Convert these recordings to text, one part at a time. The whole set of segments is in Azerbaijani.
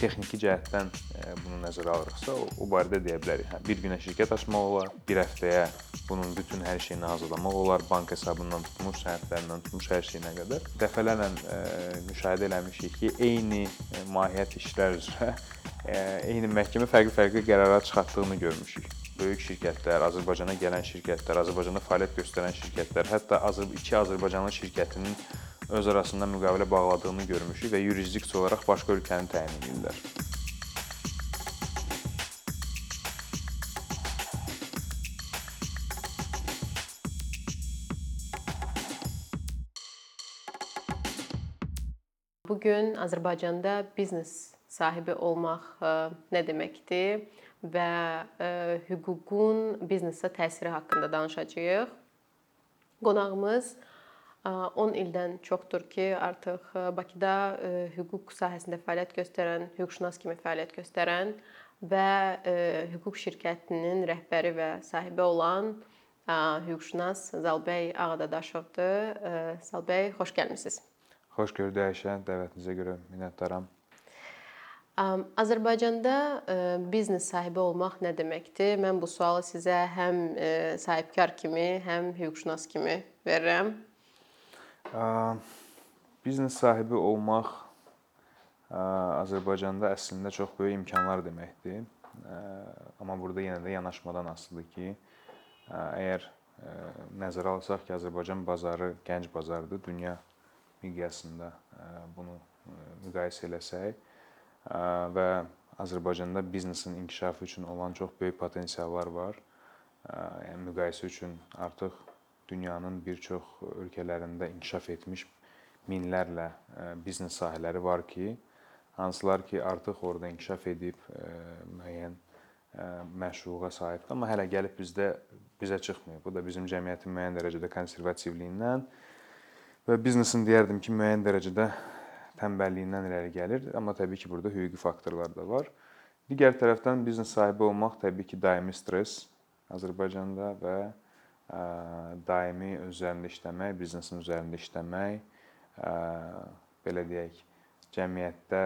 texniki cəhətdən bunu nəzərə alırıqsa, o barədə deyə bilərik. Hə, bir günə şirkət açmaq olar, bir həftəyə bunun bütün hər şeyini hazırlamaq olar, bank hesabından tutmuş, sənədlərindən tutmuş hər şeyinə qədər. Dəfələrlə müşahidə eləmişik ki, eyni mahiyyət işlər üzrə eyni məhkəmə fərqli-fərqli qərarlar çıxartdığını görmüşük. Böyük şirkətlər, Azərbaycana gələn şirkətlər, Azərbaycanda fəaliyyət göstərən şirkətlər, hətta iki Azərbaycanlı şirkətinin öz arasında müqavilə bağladığını görmüşük və yurisdiksiya olaraq başqa ölkəni təyin edirlər. Bu gün Azərbaycanda biznes sahibi olmaq e, nə deməkdir və e, hüququn biznesə təsiri haqqında danışacağıq. Qonağımız 10 ildən çoxdur ki, artıq Bakıda hüquq sahəsində fəaliyyət göstərən, hüquqşünas kimi fəaliyyət göstərən və hüquq şirkətinin rəhbəri və sahibi olan hüquqşünas Zalbəy Ağadadaşovdur. Zalbəy, xoş gəlmisiniz. Xoş gördük Ayşə, dəvətinizə görə minnətdaram. Azərbaycanda biznes sahibi olmaq nə deməkdir? Mən bu sualı sizə həm sahibkar kimi, həm hüquqşünas kimi verirəm. Biznes sahibi olmaq Azərbaycanda əslində çox böyük imkanlar deməkdir. Amma burada yenə də yanaşmadan asılıdır ki, əgər nəzərə alsaq ki, Azərbaycan bazarı gənc bazardır, dünya miqyasında bunu müqayisə eləsək və Azərbaycanda biznesin inkişafı üçün olan çox böyük potensiallar var. Yəni müqayisə üçün artıq dünyanın bir çox ölkələrində inkişaf etmiş minlərlə e, biznes sahələri var ki, hansılar ki, artıq orada inkişaf edib e, müəyyən e, məşruğa sahibdir, amma hələ gəlib bizdə bizə çıxmayıb. Bu da bizim cəmiyyətin müəyyən dərəcədə konservativliyindən və biznesin deyərdim ki, müəyyən dərəcədə tənbəlliyindən irəli gəlir, amma təbii ki, burada hüquqi faktorlar da var. Digər tərəfdən biznes sahibi olmaq təbii ki, daimi stress Azərbaycanda və daimi üzərində işləmək, biznesin üzərində işləmək, belə deyək, cəmiyyətdə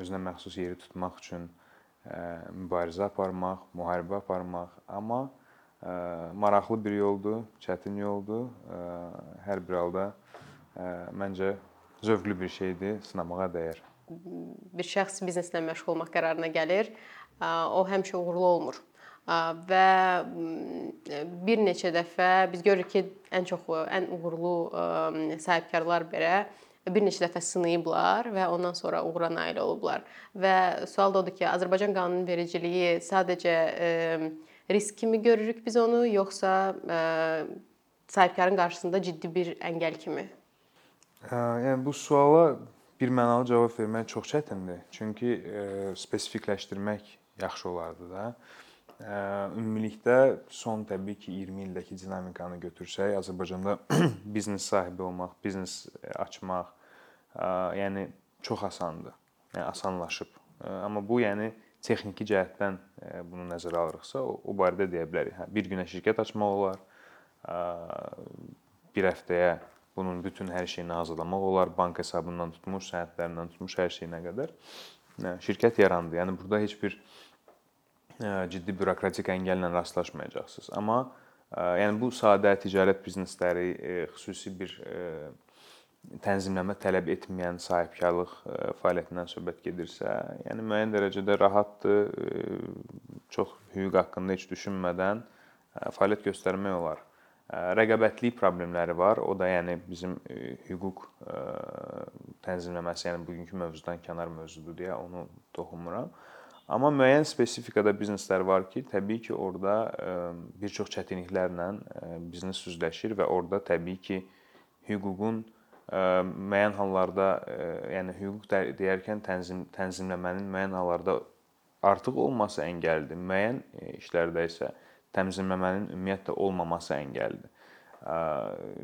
özünə məxsus yeri tutmaq üçün mübarizə aparmaq, müharibə aparmaq, amma maraqlı bir yoldur, çətin yoldur. Hər bir halda məncə zövqlü bir şeydir, sınamağa dəyər. Bir şəxs bizneslə məşğul olmaq qərarına gəlir, o həmişə uğurlu olmur və bir neçə dəfə biz görürük ki, ən çox ən uğurlu sahibkarlar belə bir neçə dəfə sınayıblar və ondan sonra uğura nail olublar. Və sual da odur ki, Azərbaycan qanunvericiliyi sadəcə risk kimi görürük biz onu, yoxsa sahibkarın qarşısında ciddi bir əngəl kimi? Yəni bu suala bir mənalı cavab vermək çox çətindir. Çünki spesifikləşdirmək yaxşı olardı da. Ümumilikdə son təbii ki 20 ildəki dinamikanı götürsək, Azərbaycanda biznes sahibi olmaq, biznes açmaq, yəni çox asandır. Yəni asanlaşıb. Amma bu yəni texniki cəhətdən bunu nəzərə alırıqsa, o, o barədə deyə bilərik. Hə, bir günə şirkət açmaq olar. Bir həftəyə bunun bütün hər şeyini hazırlamaq olar, bank hesabından tutmuş, sənədlərindən tutmuş hər şeyinə qədər. Şirkət yarandı. Yəni burada heç bir ciddi bürokratik əngəllə rastlaşmayacaqsınız. Amma yəni bu sadə ticarət biznesləri xüsusi bir tənzimləmə tələb etməyən sahibkarlıq fəaliyyətindən söhbət gedirsə, yəni müəyyən dərəcədə rahatdır, çox hüquq haqqında heç düşünmədən fəaliyyət göstərmək olar. Rəqabətlik problemləri var. O da yəni bizim hüquq tənzimləməsi, yəni bugünkü mövzudan kənar mövzudur deyə onu toxunmuram. Amma müəyyən spesifikada bizneslər var ki, təbii ki, orada bir çox çətinliklərlə biznes üzləşir və orada təbii ki, hüququn müəyyən hallarda, yəni hüquq deyərkən tənzim tənzimləmənin müəyyən hallarda artıq olması əngəldir. Müəyyən işlərdə isə tənzimləmənin ümumiyyətlə olmaması əngəldir.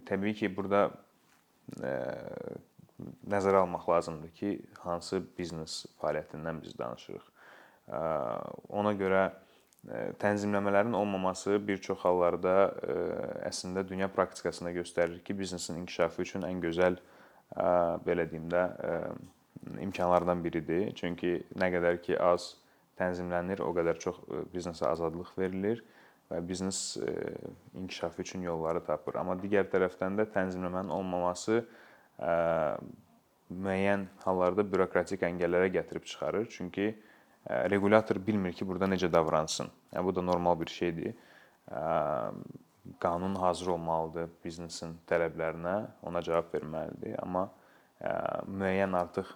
Təbii ki, burada nəzərə almaq lazımdır ki, hansı biznes fəaliyyətindən biz danışırıq. Ona görə tənzimləmələrin olmaması bir çox hallarda əslində dünya praktikasında göstərir ki, biznesin inkişafı üçün ən gözəl belə deyim də imkanlardan biridir. Çünki nə qədər ki az tənzimlənir, o qədər çox biznesə azadlıq verilir və biznes inkişafı üçün yolları tapır. Amma digər tərəfdən də tənzimləmənin olmaması müəyyən hallarda bürokratik əngəllərə gətirib çıxarır. Çünki requlator bilmir ki, burada necə davransın. Yəni bu da normal bir şeydir. Qanun hazır olmalıdır biznesin tələblərinə, ona cavab verməlidir. Amma müəyyən artıq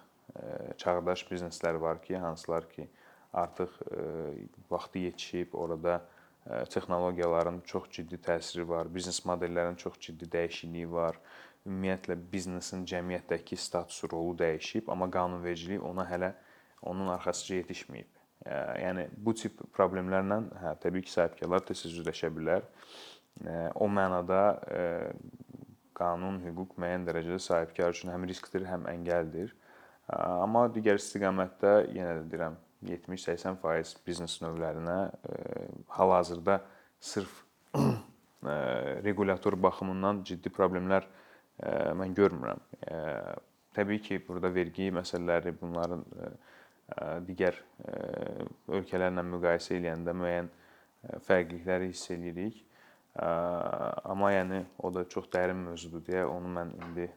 çağdaş bizneslər var ki, hansılar ki, artıq vaxtı yetişib, orada texnologiyaların çox ciddi təsiri var, biznes modellərinin çox ciddi dəyişikliyi var. Ümumiyyətlə biznesin cəmiyyətdəki statusu, rolu dəyişib, amma qanunvericilik ona hələ onun arxasınca yetişməyib. Yəni bu tip problemlərlə hə, təbii ki, sahibkarlar tez-tez üzləşə bilər. O mənada qanun, hüquq müəyyən dərəcədə sahibkar üçün həm riskdir, həm əngəldir. Amma digər istiqamətdə yenə də deyirəm, 70-80% biznes növlərinə hal-hazırda sırf requlator baxımından ciddi problemlər mən görmürəm. Təbii ki, burada vergi məsələləri, bunların digər ölkələrlə müqayisə edəndə müəyyən fərqlilikləri hiss eləyirik. Amma yəni o da çox dərin mövzudur deyə onu mən indi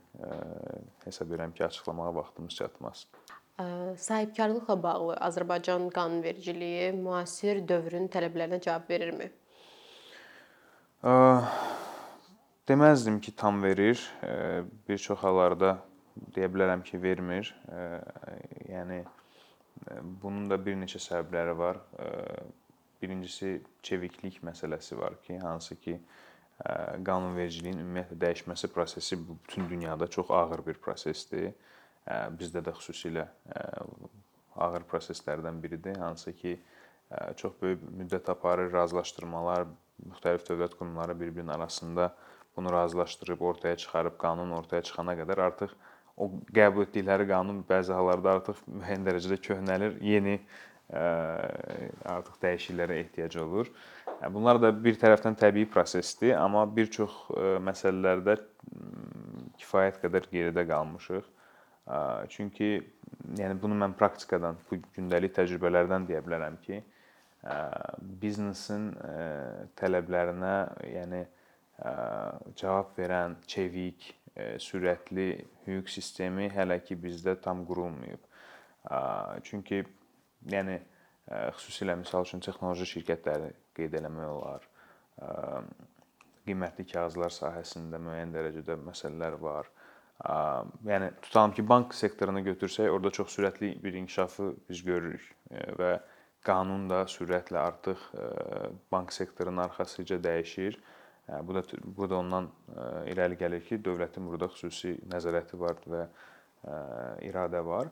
hesab edirəm ki, açıqlamağa vaxtımız çatmaz. Sahibkarlıqla bağlı Azərbaycan qanunvericiliyi müasir dövrün tələblərinə cavab verirmi? Deməzdim ki, tam verir. Bir çox hallarda deyə bilərəm ki, vermir. Yəni bunun da bir neçə səbəbləri var. Birincisi çeviklik məsələsi var ki, hansı ki qanunvericiliyin ümumiyyətlə dəyişməsi prosesi bütün dünyada çox ağır bir prosesdir. Bizdə də xüsusilə ağır proseslərdən biridir, hansı ki çox böyük müddət aparır, razılaşdırmalar, müxtəlif dövlət qurumları bir-birinin arasında bunu razılaşdırıb ortaya çıxarıb qanun ortaya çıxana qədər artıq o qəbul etdikləri qanun bəzi hallarda artıq müəyyən dərəcədə köhnəlir, yeni artıq dəyişikliklərə ehtiyac olur. Bunlar da bir tərəfdən təbii prosesdir, amma bir çox məsələlərdə kifayət qədər geridə qalmışıq. Çünki yəni bunu mən praktikadan, bu gündəlik təcrübələrdən deyə bilərəm ki, biznesin tələblərinə, yəni cavab verən çevik, sürətli hüquq sistemi hələ ki bizdə tam qurulmayıb. Çünki Yəni xüsusilə misal üçün texnoloji şirkətləri qeyd eləmək olar. Qiymətli kağızlar sahəsində müəyyən dərəcədə məsələlər var. Yəni tutalım ki, bank sektorunu götürsək, orada çox sürətli bir inkişafı biz görürük və qanun da sürətlə artıq bank sektorunun arxasıca dəyişir. Bu da bu da ondan irəli gəlir ki, dövlətin burada xüsusi nəzarəti var və iradə var.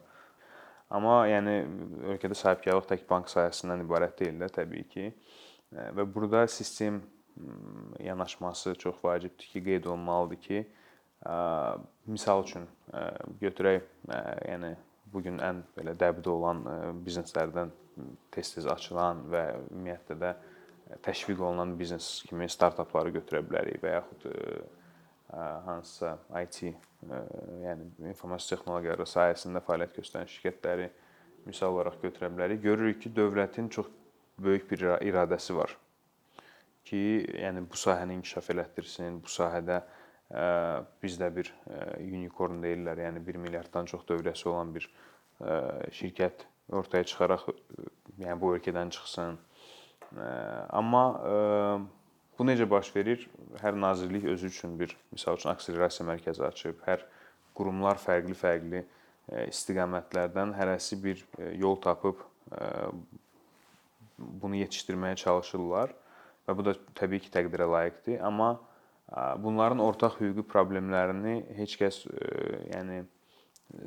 Amma yəni ölkədə sahibkarlıq tək bank sahəsindən ibarət deyil də təbii ki. Və burada sistem yanaşması çox vacibdir ki, qeyd olunmalıdır ki, misal üçün götürək, yəni bu gün ən belə dəbdə olan bizneslərdən tez-tez açılan və ümumiyyətlə də təşviq olunan biznes kimi startapları götürə bilərik və yaxud hansısa IT yəni informasiya texnologiyaları sahəsində fəaliyyət göstərən şirkətləri misal olaraq götürə bilərik. Görürük ki, dövlətin çox böyük bir iradəsi var ki, yəni bu sahəni inkişaf elətdirsin, bu sahədə bizdə bir unicorn deyirlər, yəni 1 milyarddan çox dövrəsi olan bir şirkət ortaya çıxaraq yəni bu ölkədən çıxsın. Amma Bu necə baş verir? Hər nazirlik özü üçün bir misal üçün akselerasiya mərkəzi açıb, hər qurumlar fərqli-fərqli e, istiqamətlərdən hərəsi bir e, yol tapıb e, bunu yetişdirməyə çalışırlar və bu da təbii ki, təqdirə layiqdir, amma bunların ortaq hüquqi problemlərini heç kəs yəni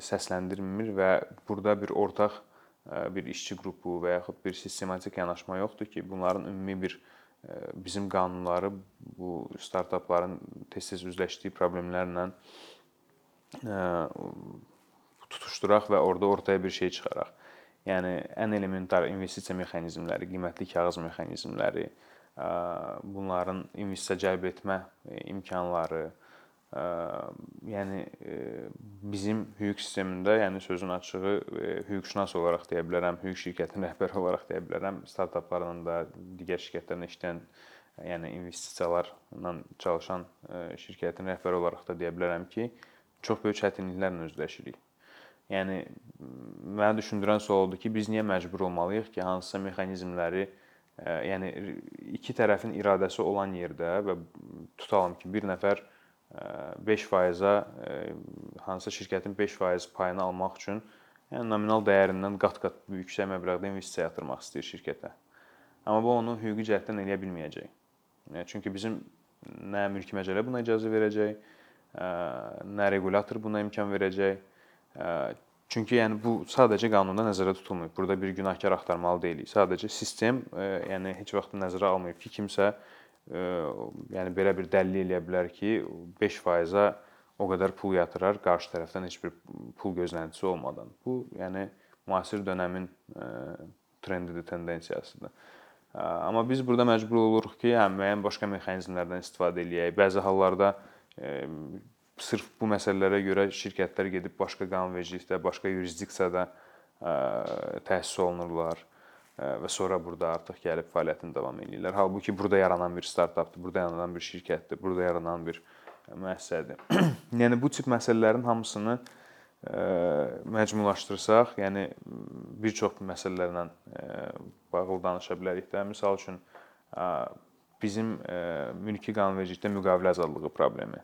səsləndirmir və burada bir ortaq bir işçi qrupu və yaxud bir sistematik yanaşma yoxdur ki, bunların ümumi bir bizim qanunları bu startapların tez-tez üzləşdiyi problemlərlə tutuşduraq və orada ortaya bir şey çıxaraq. Yəni ən elementar investisiya mexanizmləri, qiymətli kağız mexanizmləri, bunların investisiya cəlb etmə imkanları, yəni bizim hüquq sistemində, yəni sözün açığı hüquqşünas olaraq deyə bilərəm, hüquq şirkətinin rəhbəri olaraq deyə bilərəm, startaplarla da, digər şirkətlərlə işləyən, yəni investisiyalarla çalışan şirkətin rəhbəri olaraq da deyə bilərəm ki, çox böyük çətinliklərlə üzləşirik. Yəni məni düşündürən sual odur ki, biz niyə məcbur olmalıyıq ki, hansısa mexanizmləri yəni iki tərəfin iradəsi olan yerdə və tutalım ki, bir nəfər 5%-a hansısa şirkətin 5% payını almaq üçün yəni nominal dəyərindən qat-qat yüksək məbləğdə investisiya yatırmaq istəyir şirkətə. Amma bu onu hüquqi cəhətdən eləyə bilməyəcək. Çünki bizim nə mülki məcəllə buna icazə verəcək, nə requlator buna imkan verəcək. Çünki yəni bu sadəcə qanunda nəzərdə tutulmayıb. Burada bir günahkar axtarmalı deyilik. Sadəcə sistem yəni heç vaxt nəzərə almayıb ki, kimsə yəni belə bir dəlil eləyə bilər ki, 5%-a o qədər pul yatırar qarşı tərəfdən heç bir pul gözləntisi olmadan. Bu, yəni müasir dövrün trendidir, tendensiyasıdır. Amma biz burada məcbur oluruq ki, həm müəyyən başqa mexanizmlərdən istifadə eləyək. Bəzi hallarda sırf bu məsələlərə görə şirkətlər gedib başqa qanunvericilikdə, başqa yurisdiksiyada təsis olunurlar və sonra burada artıq gəlib fəaliyyətini davam edirlər. Halbuki burada yaranan bir startapdır, burada yaranan bir şirkətdir, burada yaranan bir müəssisədir. yəni bu tip məsələlərin hamısını məcmulaşdırsaq, yəni bir çox məsələlərlə bağlı danışa bilərik də. Məsəl üçün bizim mülki qanunvericilikdə müqavilə azadlığı problemi.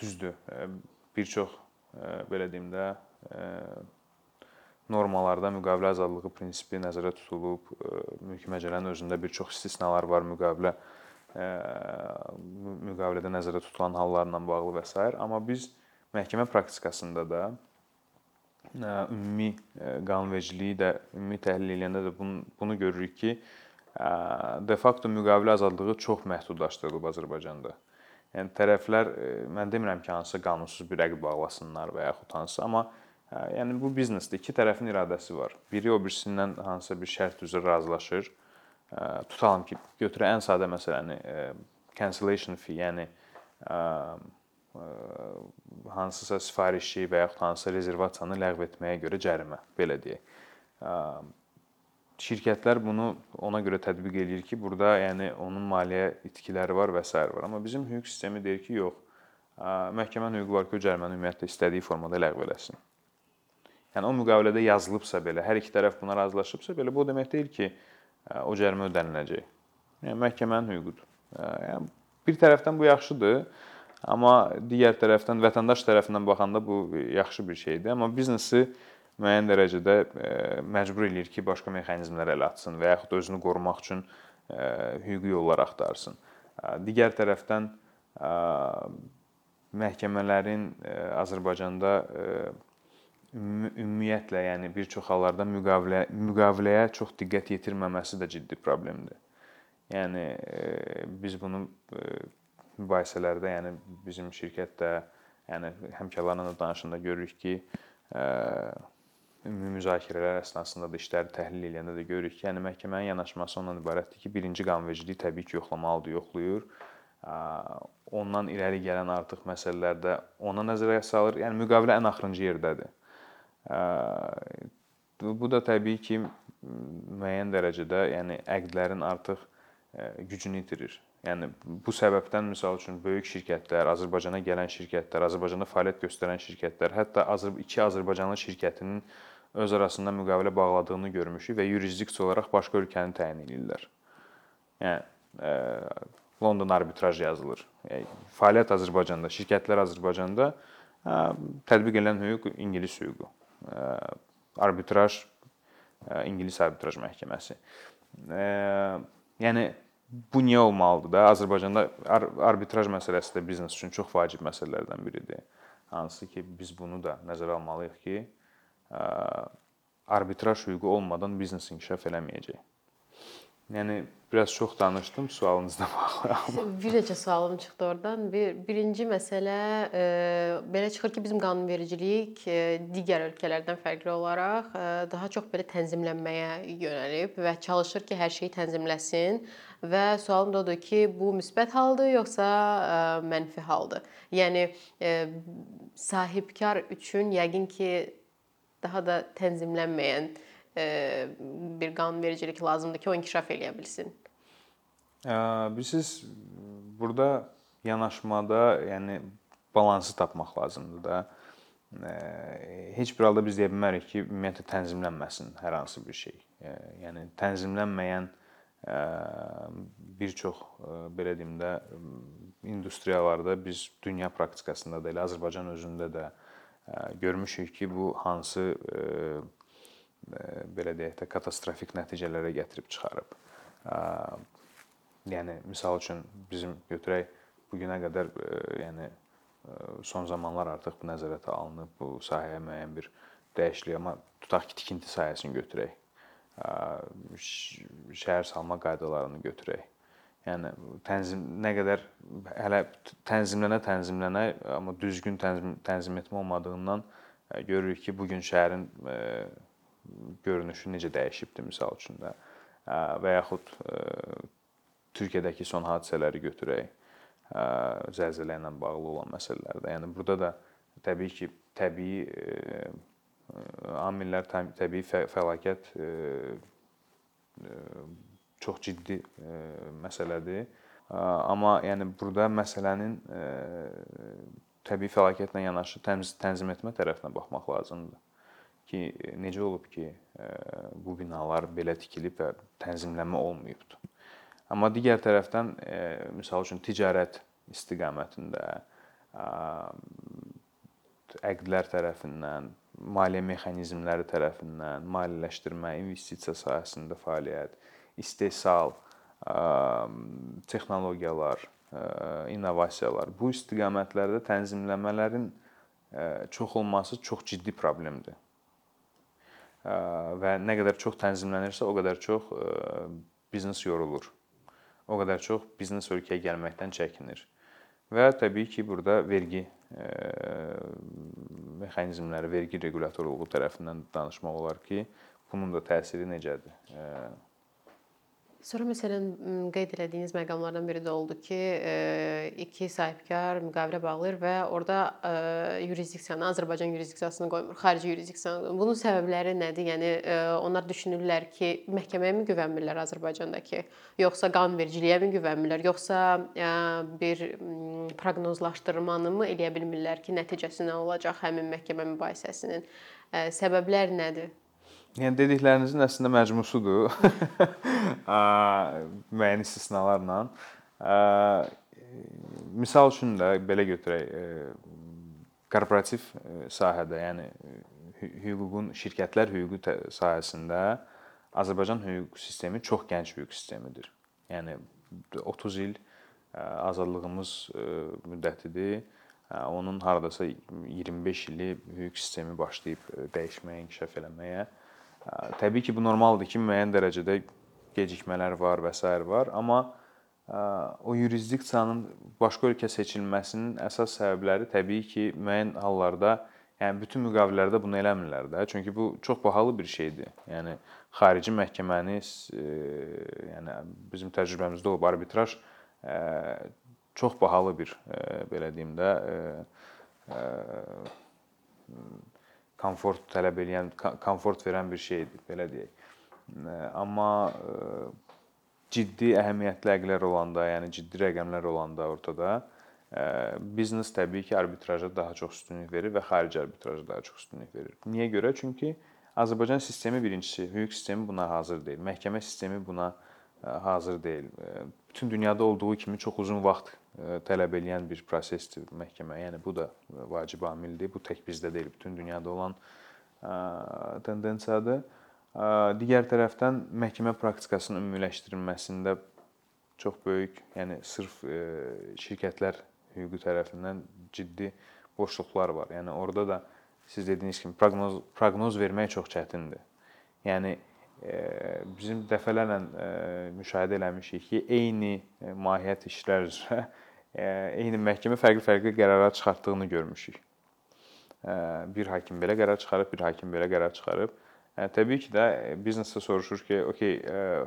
Düzdür, bir çox belə deyim də normalarda müqavilə azadlığı prinsipi nəzərdə tutulub. Mülki məcəllənin özündə bir çox istisnalar var müqavilə müqavilədə nəzərdə tutulan hallarla bağlı və s. amma biz məhkəmə praktikasında da ümumi qanunvericiliyi də ümumi təhlil edəndə də bunu, bunu görürük ki, de facto müqavilə azadlığı çox məhdudlaşdırılıb Azərbaycanda. Yəni tərəflər mən demirəm ki, hansısa qanunsuz bir rəqib bağlasınlar və yaxud hansısa, amma Yəni bu biznesdə iki tərəfin iradəsi var. Biri o birisindən hansısa bir şərt üzrə razılaşır. Tutalım ki, götürək ən sadə məsələni, cancellation fee, yəni hansısa sifarişi və yaxud hansısa rezervasiyanı ləğv etməyə görə cərimə, belə deyək. Şirkətlər bunu ona görə tətbiq eləyir ki, burada yəni onun maliyyə itkiləri var və s. var. Amma bizim hüquq sistemi deyir ki, yox. Məhkəmənin hüququ var ki, o cəriməni ümumiyyətlə istədiyi formada ləğv eləsin. Yəni o müqavilədə yazılıbsa belə, hər iki tərəf buna razılaşıbsa belə, bu o demək deyil ki, o cərimə ödəniləcək. Yəni məhkəmənin hüququdur. Yəni bir tərəfdən bu yaxşıdır, amma digər tərəfdən vətəndaş tərəfindən baxanda bu yaxşı bir şeydir, amma biznesi müəyyən dərəcədə məcbur eləyir ki, başqa mexanizmlər ələ atsın və yaxud özünü qorumaq üçün hüquqi yollar axtarsın. Digər tərəfdən məhkəmələrin Azərbaycanda ümumiyyətlə, yəni bir çox hallarda müqavilə müqaviləyə çox diqqət yetirməməsi də ciddi problemdir. Yəni biz bunu mübahisələrdə, yəni bizim şirkətdə, yəni həmkarlarla da danışanda görürük ki, ümumi müzakirələr əsnasında da işləri təhlil edəndə də görürük ki, yəni məhkəmənin yanaşması ondan ibarətdir ki, birinci qanunvericiliyi təbii ki, yoxlamalıdır, yoxlayır. Ondan irəli gələn artıq məsələlərdə ona nəzərə salır. Yəni müqavilə ən axırıncı yerdədir. Bu da təbii ki, müəyyən dərəcədə, yəni əqdlərin artıq gücünü itirir. Yəni bu səbəbdən misal üçün böyük şirkətlər, Azərbaycana gələn şirkətlər, Azərbaycanda fəaliyyət göstərən şirkətlər, hətta iki Azərbaycanlı şirkətinin öz arasında müqavilə bağladığını görmüşük və yurisdiksiya olaraq başqa ölkəni təyin edirlər. Yəni London arbitraj yazılır. Yəni fəaliyyət Azərbaycanda, şirkətlər Azərbaycanda tətbiq edilən hüquq ingilis hüququ arbitraj İngilis arbitraj məhkəməsi. Yəni bu niyə olmalıdır da? Azərbaycanda arbitraj məsələsi də biznes üçün çox vacib məsələlərdən biridir. Hansı ki, biz bunu da nəzərə almalıyıq ki, arbitraj hüququ olmadan biznes inkişaf eləməyəcək. Yəni biraz çox danışdım, sualınızda bağlı. Bir neçə sualım çıxdı oradan. Bir birinci məsələ e, belə çıxır ki, bizim qanunvericilik e, digər ölkələrdən fərqli olaraq e, daha çox belə tənzimlənməyə yönəlib və çalışır ki, hər şeyi tənzimləsin və sualım da odur ki, bu müsbət haldır yoxsa ə, mənfi haldır? Yəni ə, sahibkar üçün yəqin ki, daha da tənzimlənməyən ə, bir qanunvericilik lazımdır ki, o inkişaf eləyə bilsin. Bilirsiniz, burada yanaşmada, yəni balansı tapmaq lazımdır da. Heç bir halda biz deyə bilmərik ki, ümumiyyətlə tənzimlənməsin hər hansı bir şey. Yəni tənzimlənməyən bir çox belə deyim də industriyalarda biz dünya praktikasında da elə Azərbaycan özündə də görmüşük ki, bu hansı belə deyək də katastrofik nəticələrə gətirib çıxarıb. Yəni misal üçün bizim götürək bu günə qədər yəni son zamanlar artıq bu nəzarətə alınıb, bu sahəyə müəyyən bir dəyişiklik, amma tutaq ki, tikinti sahəsini götürək. Şəhər salma qaydalarını götürək. Yəni tənzim nə qədər hələ tənzimlənə tənzimlənə, amma düzgün tənzim tənzim etmə olmadığından görürük ki, bu gün şəhərin görünüşü necə dəyişibdi misal üçün də və yaxud Türkiyədəki son hadisələri götürək, zəlzələ ilə bağlı olan məsələlərdə. Yəni burada da təbii ki, təbii amillər, təbii fəlakət çox ciddi məsələdir. Amma yəni burada məsələnin təbii fəlakətlə yanaşı tənzim etmə tərəfinə baxmaq lazımdır ki, necə olub ki, bu binalar belə tikilib və tənzimlənmə olmayıbdı. Amma digər tərəfdən e, məsəl üçün ticarət istiqamətində əqdlər tərəfindən, maliyyə mexanizmləri tərəfindən, maliyyələşdirmə, investisiya sahəsində fəaliyyət, istehsal, texnologiyalar, innovasiyalar bu istiqamətlərdə tənzimləmələrin çox olması çox ciddi problemdir. Və nə qədər çox tənzimlənirsə, o qədər çox biznes yorulur o qədər çox biznes ölkəyə gəlməkdən çəkinir. Və təbii ki, burada vergi mexanizmləri, vergi requlatorluğu tərəfindən danışmaq olar ki, bunun da təsiri necədir? Sonra məsələn qeyd etdiyiniz məqamlardan biri də oldu ki, iki sahibkar müqavilə bağlayır və orada yurisdiksiyanı, Azərbaycan yurisdiksiyasını qoymur, xarici yurisdiksiyanı. Bunun səbəbləri nədir? Yəni onlar düşünürlər ki, məhkəməyə mi güvənmirlər Azərbaycandakı, yoxsa qanunvericiliyə mi güvənmirlər, yoxsa bir proqnozlaşdırmanı mı eləyə bilmirlər ki, nəticəsi nə olacaq həmin məhkəmə mübahisəsinin? Səbəblər nədir? Yəni dediklərinizin əslində məcmusudur. müəyyən istisnalarla. Misal üçün də belə götürək, korporativ sahədə, yəni hüququn şirkətlər hüququ sahəsində Azərbaycan hüquq sistemi çox gənc hüquq sistemidir. Yəni 30 il azadlığımız müddətidir. Onun hardasa 25 ili hüquq sistemi başlayıb dəyişməyə, inkişaf eləməyə. Təbii ki, bu normaldır ki, müəyyən dərəcədə gecikmələr var və s. var, amma o yurisdiksiyanın başqa ölkə seçilməsinin əsas səbəbləri təbii ki, müəyyən hallarda, yəni bütün müqavilələrdə bunu eləmirlər də. Çünki bu çox bahalı bir şeydir. Yəni xarici məhkəməni yəni bizim təcrübəmizdə olub arbitraj çox bahalı bir belə deyim də komfort tələb edən, komfort verən bir şeydir, belə deyək. Amma ciddi əhəmiyyətli əqlər olanda, yəni ciddi rəqəmlər olanda ortada biznes təbii ki, arbitraja daha çox üstünlük verir və xarici arbitraja daha çox üstünlük verir. Niyə görə? Çünki Azərbaycan sistemi birincisi, hüquq sistemi buna hazır deyil. Məhkəmə sistemi buna hazır deyil. Bütün dünyada olduğu kimi çox uzun vaxt tələb eləyən bir prosesdir məhkəmə. Yəni bu da vacib amildir. Bu tək bizdə deyil, bütün dünyada olan tendensiyadır. Digər tərəfdən məhkəmə praktikasının ümumiləşdirilməsində çox böyük, yəni sırf şirkətlər hüququ tərəfindən ciddi boşluqlar var. Yəni orada da siz dediyiniz kimi proqnoz proqnoz vermək çox çətindir. Yəni bizim dəfələrlə müşahidə eləmişik ki, eyni mahiyyət işlər üzrə eyni məhkəmə fərqli-fərqli qərarlar çıxartdığını görmüşük. Bir hakim belə qərar çıxarıb, bir hakim belə qərar çıxarıb. Yəni təbii ki də biznesdə soruşur ki, okey,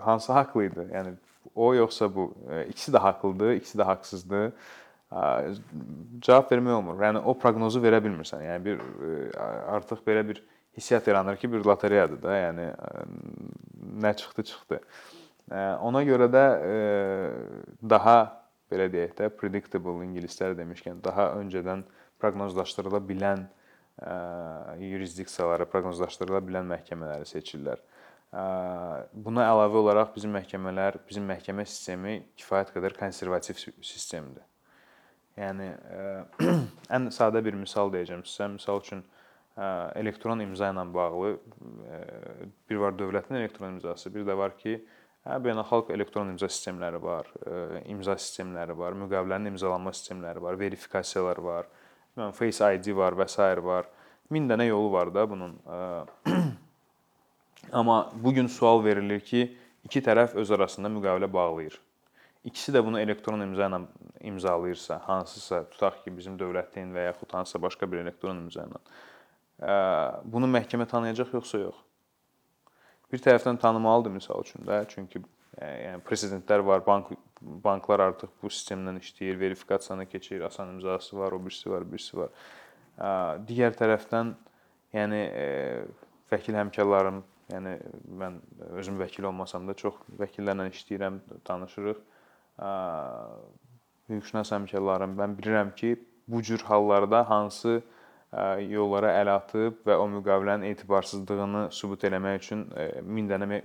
hansı haqlı idi? Yəni o yoxsa bu? İkisi də haqlıdır, ikisi də haqsızdır. Cavab vermək olmur. Yəni o proqnozu verə bilmirsən. Yəni bir artıq belə bir hissiyat yaranır ki, bir lotereyadır da. Yəni nə çıxdı, çıxdı. Ona görə də daha belə deyək də predictable ingilislər demişkən daha öncədən proqnozlaşdırıla bilən yurisdiksiyaları, proqnozlaşdırıla bilən məhkəmələri seçirlər. Buna əlavə olaraq bizim məhkəmələr, bizim məhkəmə sistemi kifayət qədər konservativ sistemdir. Yəni ən sadə bir misal deyəcəm sizə. Məsəl üçün elektron imza ilə bağlı bir var dövlətin elektron imzası, bir də var ki, hə beynəlxalq elektron imza sistemləri var, imza sistemləri var, müqavilənin imzalanma sistemləri var, verifikasiyalar var, Face ID var və s. var. 1000 dənə yolu var da bunun. Amma bu gün sual verilir ki, iki tərəf öz arasında müqavilə bağlayır. İkisi də bunu elektron imza ilə imzalayırsa, hansısa tutaq ki, bizim dövlətin və yaxud hansısa başqa bir elektron imza ilə bunu məhkəmə tanıyacaq yoxsa yox? Bir tərəfdən tanımalıdır misal üçün də, çünki yəni prezidentlər var, bank banklar artıq bu sistemdən işləyir, verifikasiyanı keçir, asan imzası var, o birisi var, birisi var. Digər tərəfdən yəni vəkil həmkarlarım, yəni mən özüm vəkil olmasam da çox vəkillərlə işləyirəm, danışırıq. Hüquqşünas həmkarlarım, mən bilirəm ki, bu cür hallarda hansı yollara əl atıb və o müqavilənin etibarsızlığını sübut eləmək üçün min dənə me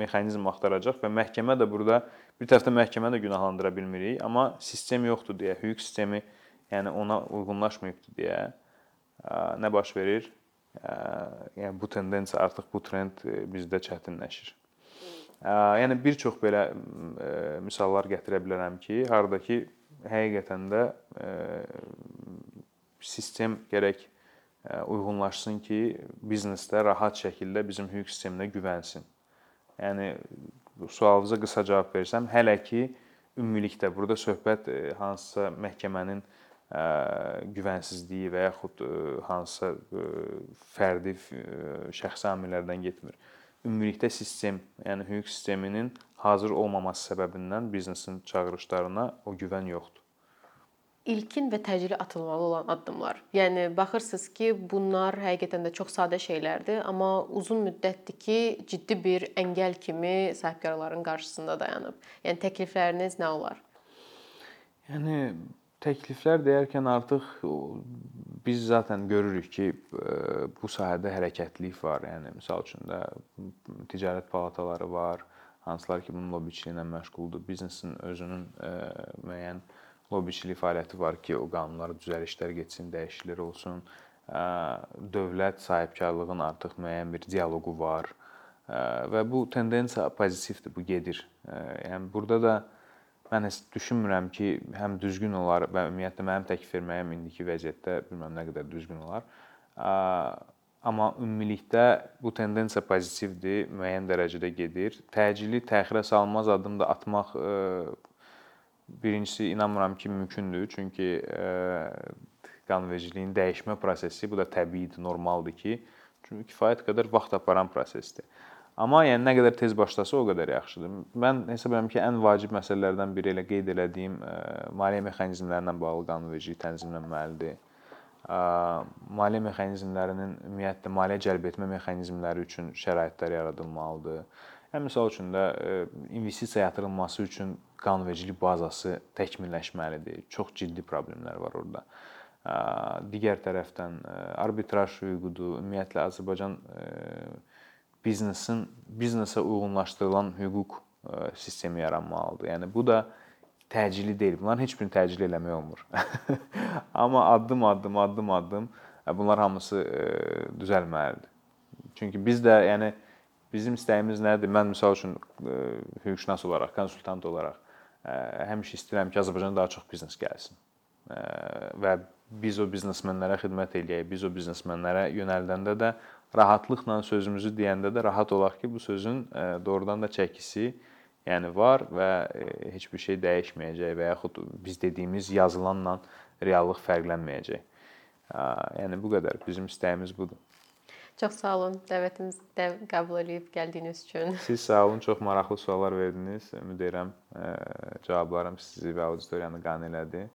mexanizm axtaracaq və məhkəmə də burada bir tərəfdən məhkəməni də günahlandıra bilmirik, amma sistem yoxdur deyə, hüquq sistemi yəni ona uyğunlaşmayıbdı deyə nə baş verir? Yəni bu tendensiya artıq bu trend bizdə çətinləşir. Yəni bir çox belə misallar gətirə bilərəm ki, hardakı həqiqətən də sistem gərək uyğunlaşsın ki, biznesdə rahat şəkildə bizim hüquq sisteminə güvənsin. Yəni sualınıza qısa cavab versəm, hələ ki ümumilikdə burada söhbət hansısa məhkəmənin güvənsizliyi və yaxud hansısa fərdi şəxsi amillərdən getmir. Ümumilikdə sistem, yəni hüquq sisteminin hazır olmaması səbəbindən biznesin çağırışlarına o güvən yoxdur ilkin və təcili atılmalı olan addımlar. Yəni baxırsınız ki, bunlar həqiqətən də çox sadə şeylərdir, amma uzun müddətdir ki, ciddi bir əngəl kimi sahibkarların qarşısında dayanıb. Yəni təklifləriniz nə olar? Yəni təkliflər deyərkən artıq biz zaten görürük ki, bu sahədə hərəkətlilik var. Yəni məsəl üçün də ticarət palataları var, hansılar ki, bunun lobbiçiliyi ilə məşğuldur. Biznesin özünün müəyyən lobbiçilik fəaliyyəti var ki, o qanunlara düzəlişlər getsin, dəyişikliklər olsun. Dövlət sahibkarlığın artıq müəyyən bir dialoqu var və bu tendensiya pozitivdir, bu gedir. Yəni burada da mən heç düşünmürəm ki, həm düzgün olar və ümumiyyətlə mənim təklif verməyim indiki vəziyyətdə bilmirəm nə qədər düzgün olar. Amma ümumilikdə bu tendensiya pozitivdir, müəyyən dərəcədə gedir. Təcili təxirə salınmaz addım da atmaq Birincisi inanmıram ki, mümkündür. Çünki qanunvericiliyin dəyişmə prosesi bu da təbiidir, normaldır ki, çünki kifayət qədər vaxt aparan prosesdir. Amma yəni nə qədər tez başlasa o qədər yaxşıdır. Mən hesab edirəm ki, ən vacib məsələlərdən biri elə qeyd elədiyim maliyyə mexanizmləri ilə bağlı qanunvericilik tənzimlənməlidir. Maliyyə mexanizmlərinin ümumiyyətlə maliyyə cəlb etmə mexanizmləri üçün şəraitlər yaradılmalıdır. Həm məsəl üçün də investisiya yatırılması üçün qanunvericilik bazası təkmilləşməlidir. Çox ciddi problemlər var orada. Digər tərəfdən arbitraj hüququdur. Ümumiyyətlə Azərbaycan biznesin biznesə uyğunlaşdırılan hüquq sistemi yaranmalıdır. Yəni bu da təcili deyil. Bunların heç birini təcil eləmək olmur. Amma addım-addım, addım-addım bunlar hamısı düzəlməlidir. Çünki biz də yəni Bizim istəyimiz nədir? Mən məsəl üçün hüquqşünas olaraq, konsultant olaraq həmişə istəyirəm ki, Azərbaycana daha çox biznes gəlsin. E, və biz o biznesmenlərə xidmət eləyək. Biz o biznesmenlərə yönəldəndə də rahatlıqla sözümüzü deyəndə də rahat olaq ki, bu sözün doğrudan da çəkisi yəni var və heç bir şey dəyişməyəcək və yaxud biz dediyimiz yazılanla reallıq fərqlənməyəcək. Yəni bu qədər. Bizim istəyimiz budur. Çox sağ olun dəvətimizi də qəbul edib gəldiyiniz üçün. Siz sağ olun, çox maraqlı suallar verdiniz. Ümid edirəm ə, cavablarım sizi və auditoriyanı qane elədi.